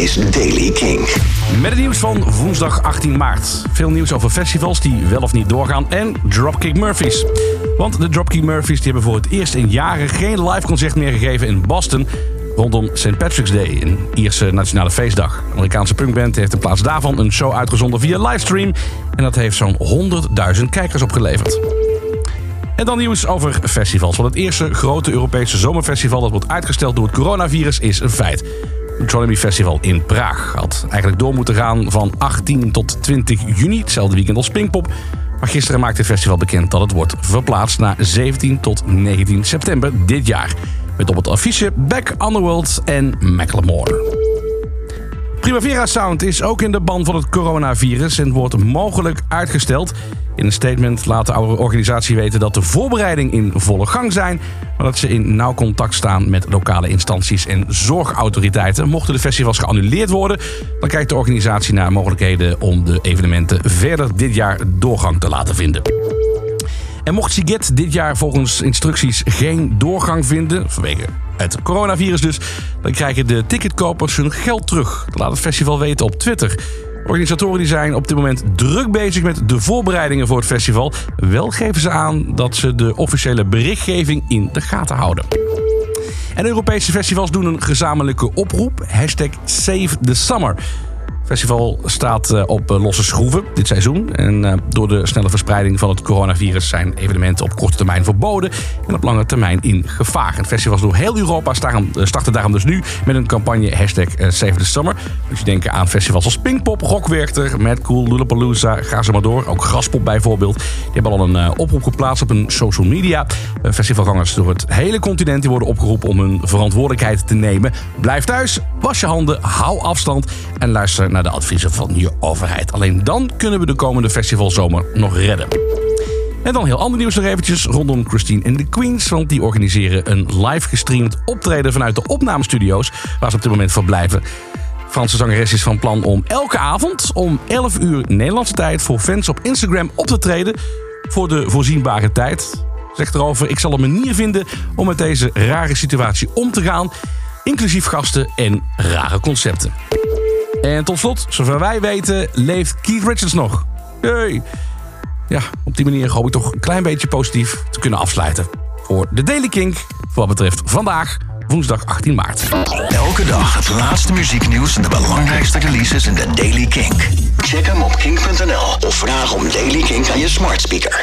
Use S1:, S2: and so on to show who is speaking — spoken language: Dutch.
S1: is Daily King.
S2: Met het nieuws van woensdag 18 maart. Veel nieuws over festivals die wel of niet doorgaan en Dropkick Murphys. Want de Dropkick Murphys die hebben voor het eerst in jaren geen live concert meer gegeven in Boston rondom St. Patrick's Day, een Ierse nationale feestdag. De Amerikaanse punkband heeft in plaats daarvan een show uitgezonden via livestream en dat heeft zo'n 100.000 kijkers opgeleverd. En dan nieuws over festivals. Want het eerste grote Europese zomerfestival dat wordt uitgesteld door het coronavirus is een feit. Het Tronomy Festival in Praag had eigenlijk door moeten gaan van 18 tot 20 juni, hetzelfde weekend als Pinkpop. Maar gisteren maakte het festival bekend dat het wordt verplaatst naar 17 tot 19 september dit jaar. Met op het affiche Back Underworld en Macklemore. Primavera Sound is ook in de ban van het coronavirus en wordt mogelijk uitgesteld. In een statement laat de organisatie weten dat de voorbereidingen in volle gang zijn, maar dat ze in nauw contact staan met lokale instanties en zorgautoriteiten. Mochten de festivals geannuleerd worden, dan kijkt de organisatie naar mogelijkheden om de evenementen verder dit jaar doorgang te laten vinden. En mocht Siget dit jaar volgens instructies geen doorgang vinden, vanwege het coronavirus dus, dan krijgen de ticketkopers hun geld terug. Dat laat het festival weten op Twitter. Organisatoren die zijn op dit moment druk bezig met de voorbereidingen voor het festival. Wel geven ze aan dat ze de officiële berichtgeving in de gaten houden. En Europese festivals doen een gezamenlijke oproep. Hashtag Save the Summer festival staat eh, op eh, losse schroeven dit seizoen. En eh, door de snelle verspreiding van het coronavirus zijn evenementen op korte termijn verboden en op lange termijn in gevaar. En festivals door heel Europa starten daarom dus nu met een campagne hashtag Save the Summer. Dus je denken aan festivals als Pinkpop, Rockwerchter, Mad Cool, Lollapalooza, ga ze maar door. Ook Graspop bijvoorbeeld. Die hebben al een oproep geplaatst op hun social media. Festivalgangers door het hele continent die worden opgeroepen om hun verantwoordelijkheid te nemen. Blijf thuis, was je handen, hou afstand en luister naar de adviezen van je overheid. Alleen dan kunnen we de komende festivalzomer nog redden. En dan heel ander nieuws nog eventjes rondom Christine en de Queens. Want die organiseren een live gestreamd optreden vanuit de opnamestudio's... waar ze op dit moment verblijven. Franse zangeres is van plan om elke avond om 11 uur Nederlandse tijd... voor fans op Instagram op te treden voor de voorzienbare tijd. Zegt erover, ik zal een manier vinden om met deze rare situatie om te gaan... inclusief gasten en rare concepten. En tot slot, zover wij weten, leeft Keith Richards nog. Hey. Ja, op die manier hoop ik toch een klein beetje positief te kunnen afsluiten. Voor de Daily Kink, wat betreft vandaag, woensdag 18 maart.
S1: Elke dag het laatste muzieknieuws en de belangrijkste releases in de Daily Kink. Check hem op kink.nl of vraag om Daily Kink aan je smart speaker.